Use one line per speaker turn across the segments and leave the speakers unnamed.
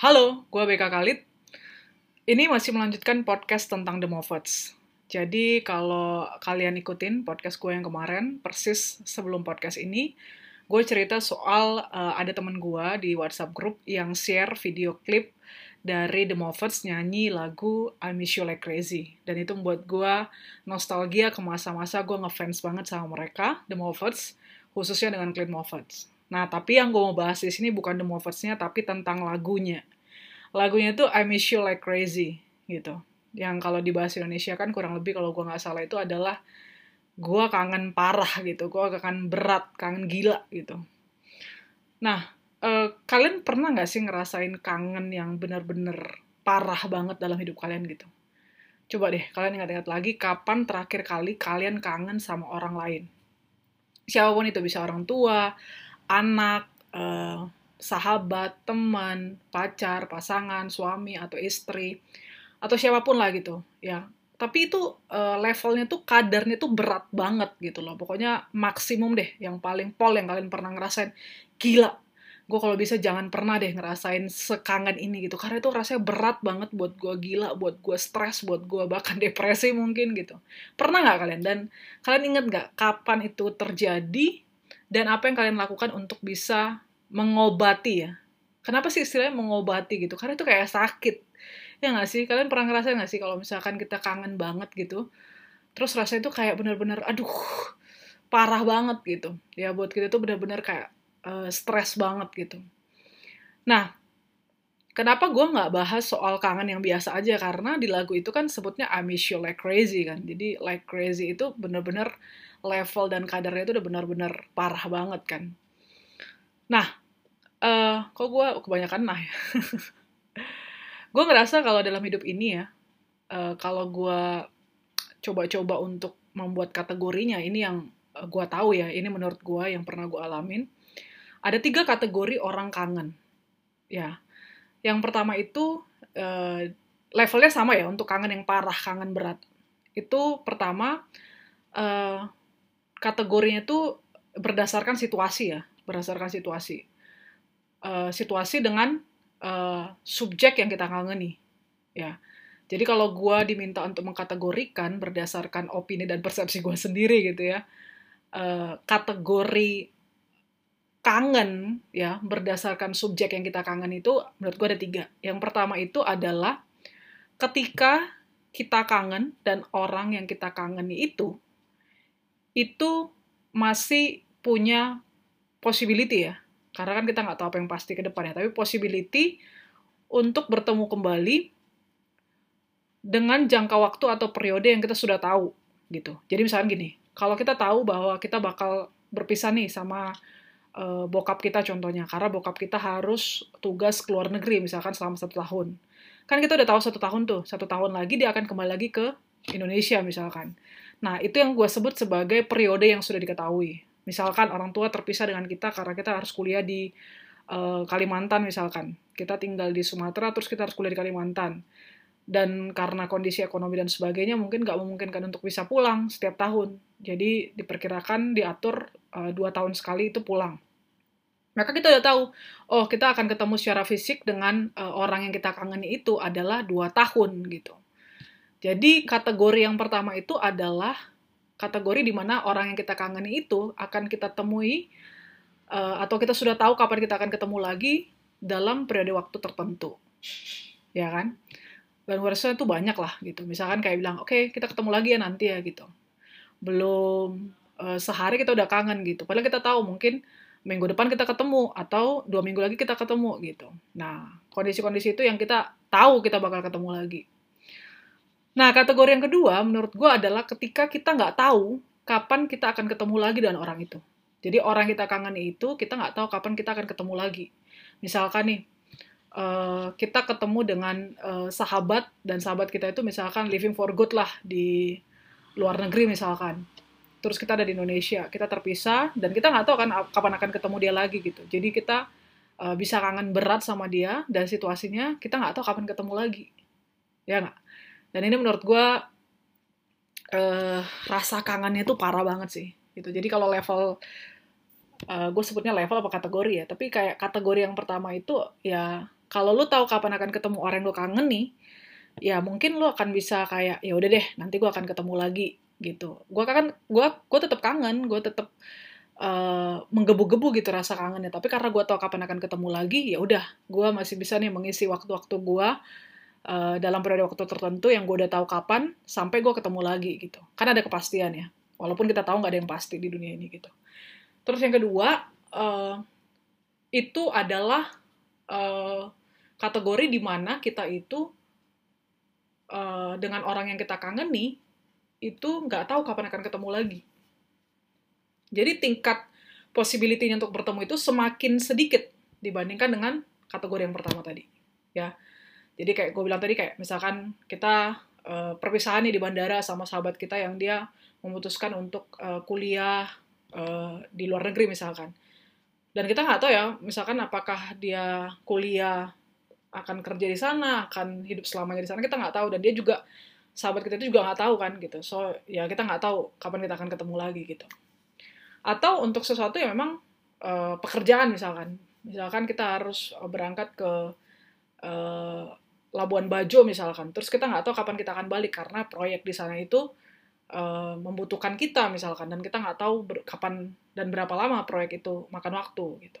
Halo, gue BK Khalid. Ini masih melanjutkan podcast tentang The Moffats. Jadi kalau kalian ikutin podcast gue yang kemarin, persis sebelum podcast ini, gue cerita soal uh, ada temen gue di WhatsApp group yang share video klip dari The Moffats nyanyi lagu I Miss You Like Crazy. Dan itu membuat gue nostalgia ke masa-masa gue ngefans banget sama mereka, The Moffats, khususnya dengan Clint Moffats. Nah, tapi yang gue mau bahas di sini bukan The Moffats-nya, tapi tentang lagunya. Lagunya tuh I Miss You Like Crazy, gitu. Yang kalau di bahasa Indonesia kan kurang lebih kalau gue nggak salah itu adalah gue kangen parah gitu, gue kangen berat, kangen gila gitu. Nah, eh, kalian pernah nggak sih ngerasain kangen yang bener-bener parah banget dalam hidup kalian gitu? Coba deh, kalian ingat-ingat lagi kapan terakhir kali kalian kangen sama orang lain. Siapa pun itu, bisa orang tua, anak, uh, sahabat, teman, pacar, pasangan, suami atau istri atau siapa pun lah gitu ya. Tapi itu uh, levelnya tuh kadarnya tuh berat banget gitu loh. Pokoknya maksimum deh yang paling pol yang kalian pernah ngerasain. Gila, gue kalau bisa jangan pernah deh ngerasain sekangen ini gitu karena itu rasanya berat banget buat gue gila buat gue stres buat gue bahkan depresi mungkin gitu pernah nggak kalian dan kalian inget nggak kapan itu terjadi dan apa yang kalian lakukan untuk bisa mengobati ya. Kenapa sih istilahnya mengobati gitu? Karena itu kayak sakit. Ya nggak sih? Kalian pernah ngerasain nggak sih kalau misalkan kita kangen banget gitu, terus rasanya itu kayak bener-bener, aduh, parah banget gitu. Ya buat kita tuh bener-bener kayak uh, stres banget gitu. Nah, kenapa gue nggak bahas soal kangen yang biasa aja? Karena di lagu itu kan sebutnya I miss you like crazy kan. Jadi like crazy itu bener-bener level dan kadarnya itu udah benar-benar parah banget kan. Nah, uh, kok gue kebanyakan nah ya. gue ngerasa kalau dalam hidup ini ya, uh, kalau gue coba-coba untuk membuat kategorinya, ini yang uh, gue tahu ya, ini menurut gue yang pernah gue alamin, ada tiga kategori orang kangen. Ya, yang pertama itu uh, levelnya sama ya untuk kangen yang parah, kangen berat. Itu pertama uh, kategorinya tuh berdasarkan situasi ya, berdasarkan situasi. Uh, situasi dengan uh, subjek yang kita kangeni, ya. Jadi kalau gue diminta untuk mengkategorikan berdasarkan opini dan persepsi gue sendiri gitu ya, uh, kategori kangen ya berdasarkan subjek yang kita kangen itu menurut gue ada tiga. Yang pertama itu adalah ketika kita kangen dan orang yang kita kangeni itu itu masih punya possibility ya. Karena kan kita nggak tahu apa yang pasti ke depannya, tapi possibility untuk bertemu kembali dengan jangka waktu atau periode yang kita sudah tahu gitu. Jadi misalnya gini, kalau kita tahu bahwa kita bakal berpisah nih sama uh, bokap kita contohnya, karena bokap kita harus tugas ke luar negeri misalkan selama satu tahun. Kan kita udah tahu satu tahun tuh, satu tahun lagi dia akan kembali lagi ke Indonesia misalkan. Nah, itu yang gue sebut sebagai periode yang sudah diketahui. Misalkan orang tua terpisah dengan kita karena kita harus kuliah di uh, Kalimantan misalkan. Kita tinggal di Sumatera, terus kita harus kuliah di Kalimantan. Dan karena kondisi ekonomi dan sebagainya, mungkin nggak memungkinkan untuk bisa pulang setiap tahun. Jadi diperkirakan diatur uh, dua tahun sekali itu pulang. Maka kita udah tahu, oh kita akan ketemu secara fisik dengan uh, orang yang kita kangeni itu adalah dua tahun gitu. Jadi kategori yang pertama itu adalah kategori di mana orang yang kita kangeni itu akan kita temui uh, atau kita sudah tahu kapan kita akan ketemu lagi dalam periode waktu tertentu. Ya kan? Dan harusnya itu banyak lah gitu. Misalkan kayak bilang, oke okay, kita ketemu lagi ya nanti ya gitu. Belum uh, sehari kita udah kangen gitu. Padahal kita tahu mungkin minggu depan kita ketemu atau dua minggu lagi kita ketemu gitu. Nah, kondisi-kondisi itu yang kita tahu kita bakal ketemu lagi. Nah, kategori yang kedua menurut gue adalah ketika kita nggak tahu kapan kita akan ketemu lagi dengan orang itu. Jadi orang kita kangen itu, kita nggak tahu kapan kita akan ketemu lagi. Misalkan nih, uh, kita ketemu dengan uh, sahabat, dan sahabat kita itu misalkan living for good lah di luar negeri misalkan. Terus kita ada di Indonesia, kita terpisah, dan kita nggak tahu kan kapan akan ketemu dia lagi gitu. Jadi kita uh, bisa kangen berat sama dia, dan situasinya kita nggak tahu kapan ketemu lagi. Ya nggak? Dan ini menurut gue uh, rasa kangennya tuh parah banget sih gitu jadi kalau level uh, gue sebutnya level apa kategori ya tapi kayak kategori yang pertama itu ya kalau lu tahu kapan akan ketemu orang yang lu kangen nih, ya mungkin lu akan bisa kayak ya udah deh, nanti gue akan ketemu lagi gitu. Gue kan gue gue tetap kangen, gue tetap uh, menggebu-gebu gitu rasa kangennya. Tapi karena gue tahu kapan akan ketemu lagi, ya udah, gue masih bisa nih mengisi waktu-waktu gue uh, dalam periode waktu tertentu yang gue udah tahu kapan sampai gue ketemu lagi gitu. Kan ada kepastian ya. Walaupun kita tahu nggak ada yang pasti di dunia ini gitu. Terus yang kedua uh, itu adalah uh, kategori di mana kita itu uh, dengan orang yang kita kangeni itu nggak tahu kapan akan ketemu lagi. Jadi tingkat possibility-nya untuk bertemu itu semakin sedikit dibandingkan dengan kategori yang pertama tadi. Ya, jadi kayak gue bilang tadi kayak misalkan kita uh, perpisahan nih di bandara sama sahabat kita yang dia memutuskan untuk uh, kuliah uh, di luar negeri misalkan. Dan kita nggak tahu ya, misalkan apakah dia kuliah akan kerja di sana, akan hidup selamanya di sana, kita nggak tahu. Dan dia juga, sahabat kita itu juga nggak tahu kan gitu. So, ya kita nggak tahu kapan kita akan ketemu lagi gitu. Atau untuk sesuatu yang memang uh, pekerjaan misalkan. Misalkan kita harus berangkat ke Labuan Bajo misalkan. Terus kita nggak tahu kapan kita akan balik karena proyek di sana itu uh, membutuhkan kita misalkan dan kita nggak tahu kapan dan berapa lama proyek itu makan waktu gitu.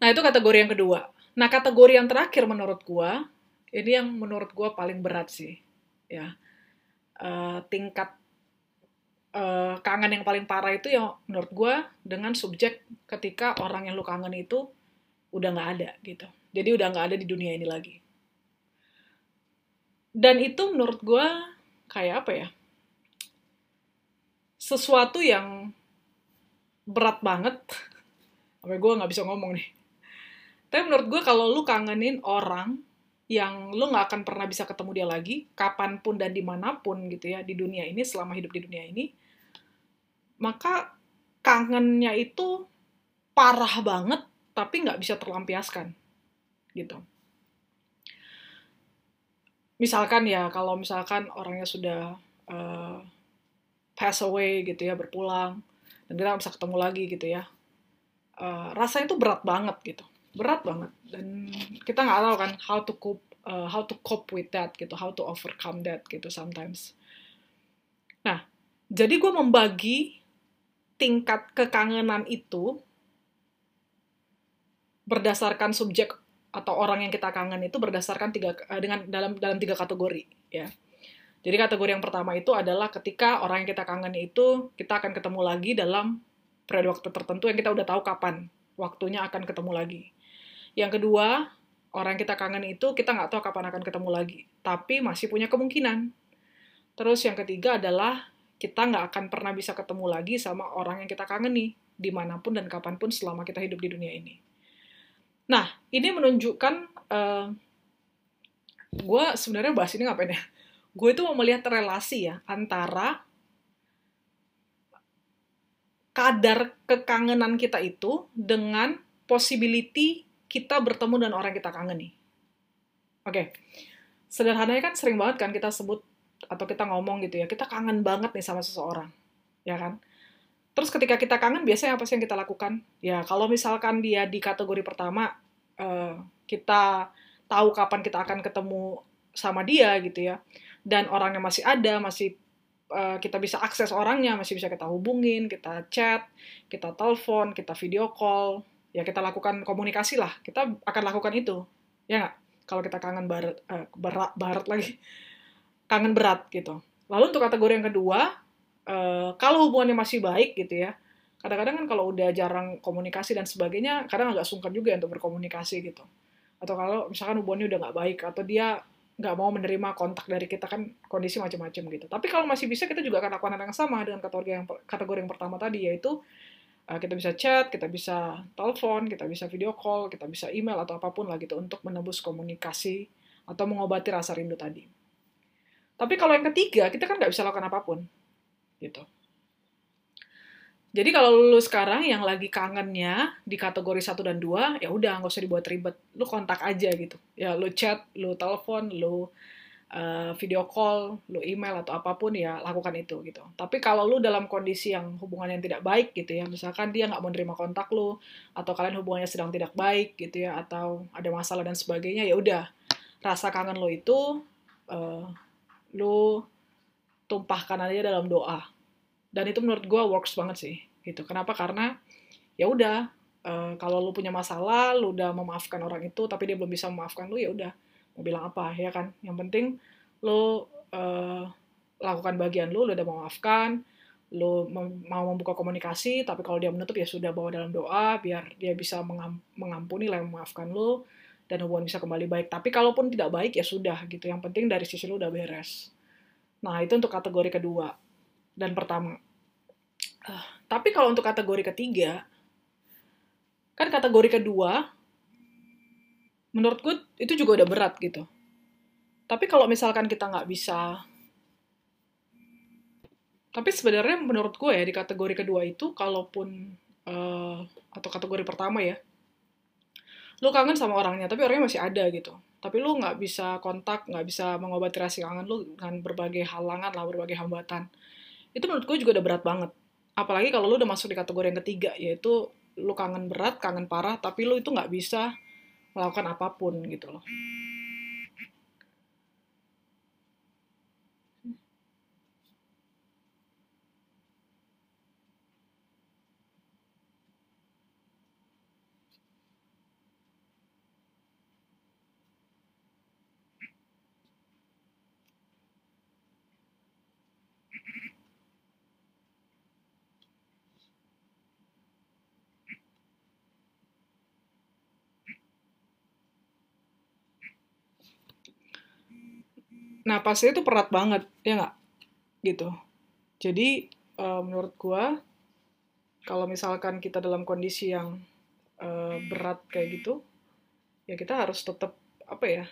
Nah itu kategori yang kedua. Nah kategori yang terakhir menurut gua ini yang menurut gua paling berat sih ya uh, tingkat uh, kangen yang paling parah itu yang menurut gua dengan subjek ketika orang yang lu kangen itu udah nggak ada gitu. Jadi udah nggak ada di dunia ini lagi. Dan itu menurut gue kayak apa ya? Sesuatu yang berat banget. Sampai gue nggak bisa ngomong nih. Tapi menurut gue kalau lu kangenin orang yang lu nggak akan pernah bisa ketemu dia lagi, kapan pun dan di mana pun gitu ya, di dunia ini, selama hidup di dunia ini, maka kangennya itu parah banget, tapi nggak bisa terlampiaskan gitu. Misalkan ya, kalau misalkan orangnya sudah uh, pass away gitu ya, berpulang, dan kita bisa ketemu lagi gitu ya, uh, rasanya itu berat banget gitu, berat banget. Dan kita nggak tahu kan how to cope, uh, how to cope with that gitu, how to overcome that gitu sometimes. Nah, jadi gue membagi tingkat kekangenan itu berdasarkan subjek atau orang yang kita kangen itu berdasarkan tiga uh, dengan dalam dalam tiga kategori ya. Jadi kategori yang pertama itu adalah ketika orang yang kita kangen itu kita akan ketemu lagi dalam periode waktu tertentu yang kita udah tahu kapan waktunya akan ketemu lagi. Yang kedua, orang yang kita kangen itu kita nggak tahu kapan akan ketemu lagi, tapi masih punya kemungkinan. Terus yang ketiga adalah kita nggak akan pernah bisa ketemu lagi sama orang yang kita kangeni, di mana pun dan kapan pun selama kita hidup di dunia ini. Nah, ini menunjukkan uh, eh, gue sebenarnya bahas ini ngapain ya? Gue itu mau melihat relasi ya antara kadar kekangenan kita itu dengan possibility kita bertemu dengan orang kita kangen nih. Oke, okay. sederhananya kan sering banget kan kita sebut atau kita ngomong gitu ya, kita kangen banget nih sama seseorang, ya kan? Terus ketika kita kangen, biasanya apa sih yang kita lakukan? Ya, kalau misalkan dia di kategori pertama, uh, kita tahu kapan kita akan ketemu sama dia gitu ya, dan orangnya masih ada, masih uh, kita bisa akses orangnya, masih bisa kita hubungin, kita chat, kita telepon, kita video call, ya kita lakukan komunikasi lah, kita akan lakukan itu, ya nggak? Kalau kita kangen barat, uh, berat, barat lagi, kangen berat gitu. Lalu untuk kategori yang kedua, uh, kalau hubungannya masih baik gitu ya kadang-kadang kan kalau udah jarang komunikasi dan sebagainya kadang agak sungkan juga ya untuk berkomunikasi gitu. Atau kalau misalkan hubungannya udah nggak baik atau dia nggak mau menerima kontak dari kita kan kondisi macam-macam gitu. Tapi kalau masih bisa kita juga akan lakukan hal yang sama dengan kategori yang kategori yang pertama tadi yaitu uh, kita bisa chat kita bisa telepon kita bisa video call kita bisa email atau apa pun lah gitu untuk menebus komunikasi atau mengobati rasa rindu tadi. Tapi kalau yang ketiga kita kan nggak bisa lakukan apa pun gitu. Jadi kalau lu sekarang yang lagi kangennya di kategori 1 dan 2, ya udah nggak usah dibuat ribet. Lu kontak aja gitu. Ya lu chat, lu telepon, lu uh, video call, lu email atau apa pun ya lakukan itu gitu. Tapi kalau lu dalam kondisi yang hubungan yang tidak baik gitu ya, misalkan dia nggak mau nerima kontak lu atau kalian hubungannya sedang tidak baik gitu ya, atau ada masalah dan sebagainya, ya udah rasa kangen lo itu uh, lu tumpahkan aja dalam doa. Dan itu menurut gue works banget sih gitu. Kenapa? Karena ya udah uh, kalau lu punya masalah, lu udah memaafkan orang itu tapi dia belum bisa memaafkan lu ya udah mau bilang apa ya kan? Yang penting lo uh, lakukan bagian lo lo udah memaafkan lo mau membuka komunikasi tapi kalau dia menutup ya sudah bawa dalam doa biar dia bisa mengam mengampuni lah memaafkan lo dan hubungan bisa kembali baik. Tapi kalaupun tidak baik ya sudah gitu. Yang penting dari sisi lo udah beres. Nah itu untuk kategori kedua dan pertama uh, tapi kalau untuk kategori ketiga kan kategori kedua menurut gue itu juga udah berat gitu. Tapi kalau misalkan kita nggak bisa, tapi sebenarnya menurut gue ya di kategori kedua itu, kalaupun uh, atau kategori pertama ya, lu kangen sama orangnya, tapi orangnya masih ada gitu. Tapi lu nggak bisa kontak, nggak bisa mengobati rasa kangen lu dengan berbagai halangan lah, berbagai hambatan. Itu menurut gue juga udah berat banget. Apalagi kalau lu udah masuk di kategori yang ketiga, yaitu lu kangen berat, kangen parah, tapi lu itu nggak bisa melakukan apa pun gitu loh. Nah, pasti itu berat banget, ya nggak? Gitu. Jadi, uh, menurut gua, kalau misalkan kita dalam kondisi yang uh, berat kayak gitu, ya kita harus tetap, apa ya,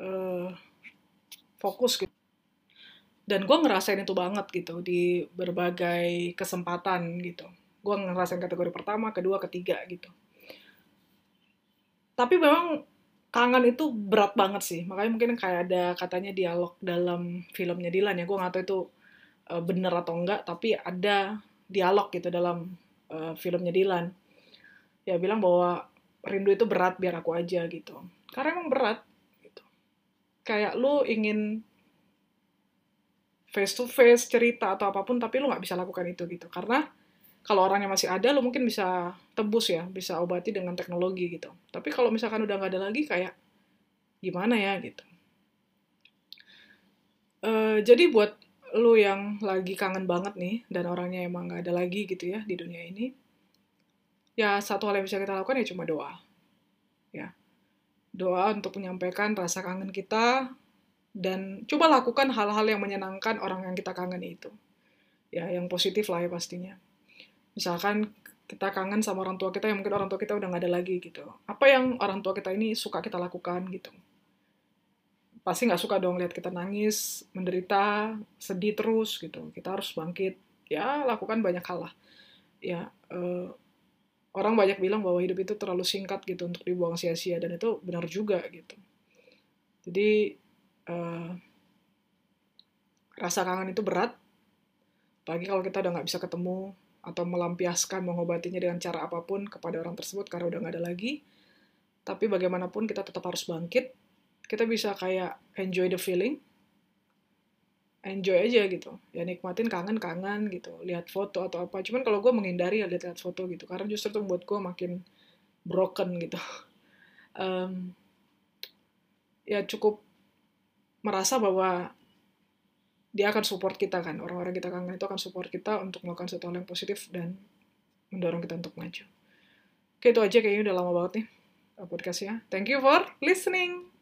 uh, fokus gitu. Dan gue ngerasain itu banget gitu, di berbagai kesempatan gitu. Gue ngerasain kategori pertama, kedua, ketiga gitu. Tapi memang kangen itu berat banget sih. Makanya mungkin kayak ada katanya dialog dalam filmnya Dilan ya. Gue nggak tahu itu uh, bener atau enggak tapi ada dialog gitu dalam uh, filmnya Dilan. Ya bilang bahwa rindu itu berat biar aku aja gitu. Karena emang berat gitu. Kayak lu ingin face to face cerita atau apa pun tapi lu nggak bisa lakukan itu gitu. Karena kalau orangnya masih ada lo mungkin bisa tebus ya bisa obati dengan teknologi gitu. Tapi kalau misalkan udah nggak ada lagi kayak gimana ya gitu. Uh, jadi buat lo yang lagi kangen banget nih dan orangnya emang nggak ada lagi gitu ya di dunia ini ya satu hal yang bisa kita lakukan ya cuma doa. Ya doa untuk menyampaikan rasa kangen kita dan coba lakukan hal-hal yang menyenangkan orang yang kita kangen itu. Ya yang positif lah ya pastinya misalkan kita kangen sama orang tua kita yang mungkin orang tua kita udah nggak ada lagi gitu. Apa yang orang tua kita ini suka kita lakukan gitu? Pasti nggak suka dong lihat kita nangis menderita sedih terus gitu. Kita harus bangkit. Ya lakukan banyak hal lah. Ya uh, orang banyak bilang bahwa hidup itu terlalu singkat gitu untuk dibuang sia-sia dan itu benar juga gitu. Jadi uh, rasa kangen itu berat. Apalagi kalau kita udah nggak bisa ketemu atau melampiaskan mengobatinya dengan cara apa pun kepada orang tersebut karena udah nggak ada lagi. Tapi bagaimanapun kita tetap harus bangkit. Kita bisa kayak enjoy the feeling, enjoy aja gitu. Ya nikmatin kangen-kangen gitu, lihat foto atau apa. Cuman kalau gue menghindari ya lihat-lihat foto gitu, karena justru itu membuat gue makin broken gitu. Um, ya cukup merasa bahwa dia akan support kita kan. Orang-orang kita kangen itu akan support kita untuk melakukan sesuatu yang positif dan mendorong kita untuk maju. Oke itu aja kayaknya udah lama banget nih podcastnya. Thank you for listening